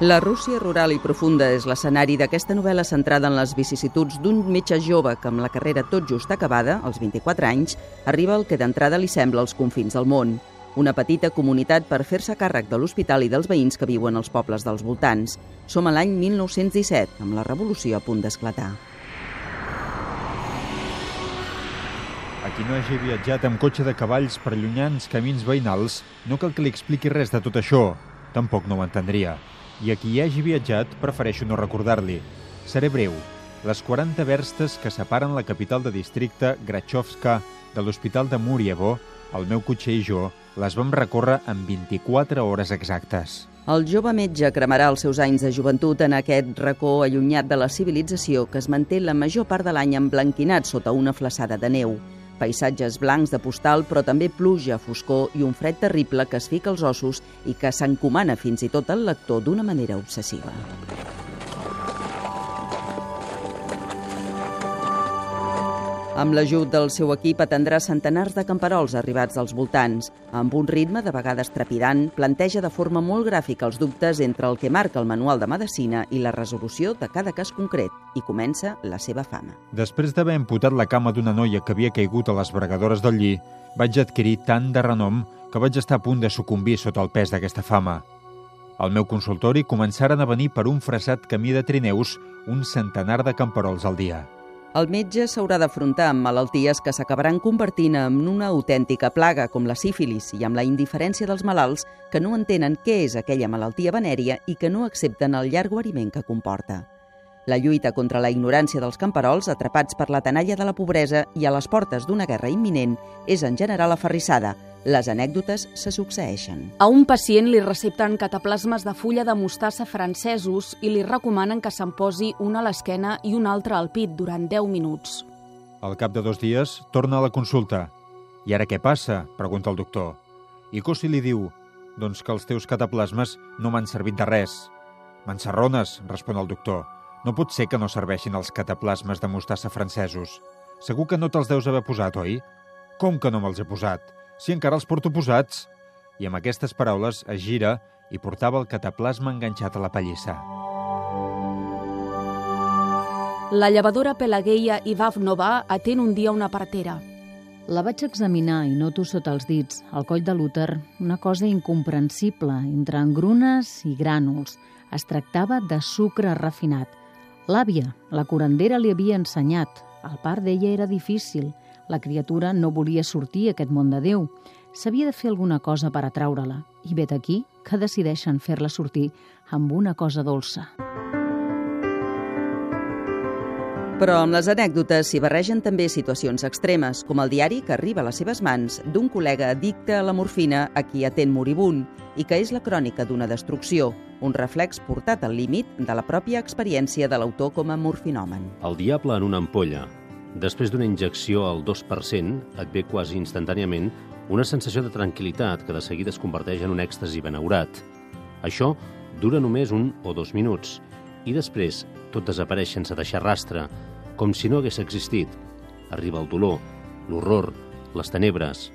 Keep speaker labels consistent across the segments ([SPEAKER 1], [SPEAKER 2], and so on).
[SPEAKER 1] La Rússia rural i profunda és l'escenari d'aquesta novel·la centrada en les vicissituds d'un metge jove que amb la carrera tot just acabada, als 24 anys, arriba al que d'entrada li sembla els confins del món. Una petita comunitat per fer-se càrrec de l'hospital i dels veïns que viuen als pobles dels voltants. Som a l'any 1917, amb la revolució a punt d'esclatar.
[SPEAKER 2] A qui no hagi viatjat amb cotxe de cavalls per llunyans camins veïnals, no cal que li expliqui res de tot això. Tampoc no ho entendria i a qui hi hagi viatjat prefereixo no recordar-li. Seré breu. Les 40 verstes que separen la capital de districte, Grachovska, de l'Hospital de Murievo, el meu cotxe i jo, les vam recórrer en 24 hores exactes.
[SPEAKER 1] El jove metge cremarà els seus anys de joventut en aquest racó allunyat de la civilització que es manté la major part de l'any emblanquinat sota una flaçada de neu paisatges blancs de postal, però també pluja, foscor i un fred terrible que es fica als ossos i que s'encomana fins i tot al lector d'una manera obsessiva. Amb l'ajut del seu equip atendrà centenars de camperols arribats als voltants. Amb un ritme de vegades trepidant, planteja de forma molt gràfica els dubtes entre el que marca el manual de medicina i la resolució de cada cas concret, i comença la seva fama.
[SPEAKER 2] Després d'haver imputat la cama d'una noia que havia caigut a les bregadores del lli, vaig adquirir tant de renom que vaig estar a punt de sucumbir sota el pes d'aquesta fama. Al meu consultori començaren a venir per un fressat camí de trineus un centenar de camperols al dia
[SPEAKER 1] el metge s'haurà d'afrontar amb malalties que s'acabaran convertint en una autèntica plaga, com la sífilis, i amb la indiferència dels malalts que no entenen què és aquella malaltia venèria i que no accepten el llarg guariment que comporta. La lluita contra la ignorància dels camperols, atrapats per la tenalla de la pobresa i a les portes d'una guerra imminent, és en general aferrissada. Les anècdotes se succeeixen.
[SPEAKER 3] A un pacient li recepten cataplasmes de fulla de mostassa francesos i li recomanen que se'n posi una a l'esquena i una altra al pit durant 10 minuts.
[SPEAKER 2] Al cap de dos dies, torna a la consulta. I ara què passa? pregunta el doctor. I Cosi li diu, doncs que els teus cataplasmes no m'han servit de res. M'encerrones, respon el doctor. No pot ser que no serveixin els cataplasmes de mostassa francesos. Segur que no te'ls deus haver posat, oi? Com que no me'ls he posat? Si encara els porto posats. I amb aquestes paraules es gira i portava el cataplasma enganxat a la pallissa.
[SPEAKER 3] La llevadora Pelageia Ivavnova atén un dia una partera.
[SPEAKER 4] La vaig examinar i noto sota els dits, al coll de l'úter, una cosa incomprensible entre engrunes i grànuls. Es tractava de sucre refinat – L'àvia, la curandera, li havia ensenyat. El part d'ella era difícil. La criatura no volia sortir a aquest món de Déu. S'havia de fer alguna cosa per atraure-la. I vet aquí que decideixen fer-la sortir amb una cosa dolça.
[SPEAKER 1] Però amb les anècdotes s'hi barregen també situacions extremes, com el diari que arriba a les seves mans d'un col·lega addicte a la morfina a qui atén moribund i que és la crònica d'una destrucció, un reflex portat al límit de la pròpia experiència de l'autor com a morfinòmen.
[SPEAKER 5] El diable en una ampolla. Després d'una injecció al 2%, et ve quasi instantàniament una sensació de tranquil·litat que de seguida es converteix en un èxtasi benaurat. Això dura només un o dos minuts i després tot desapareix sense deixar rastre, com si no hagués existit. Arriba el dolor, l'horror, les tenebres.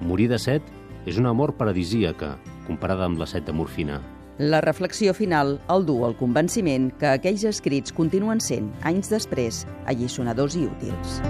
[SPEAKER 5] Morir de set és una mort paradisíaca comparada amb la set de morfina.
[SPEAKER 1] La reflexió final el du al convenciment que aquells escrits continuen sent, anys després, allisonadors i útils.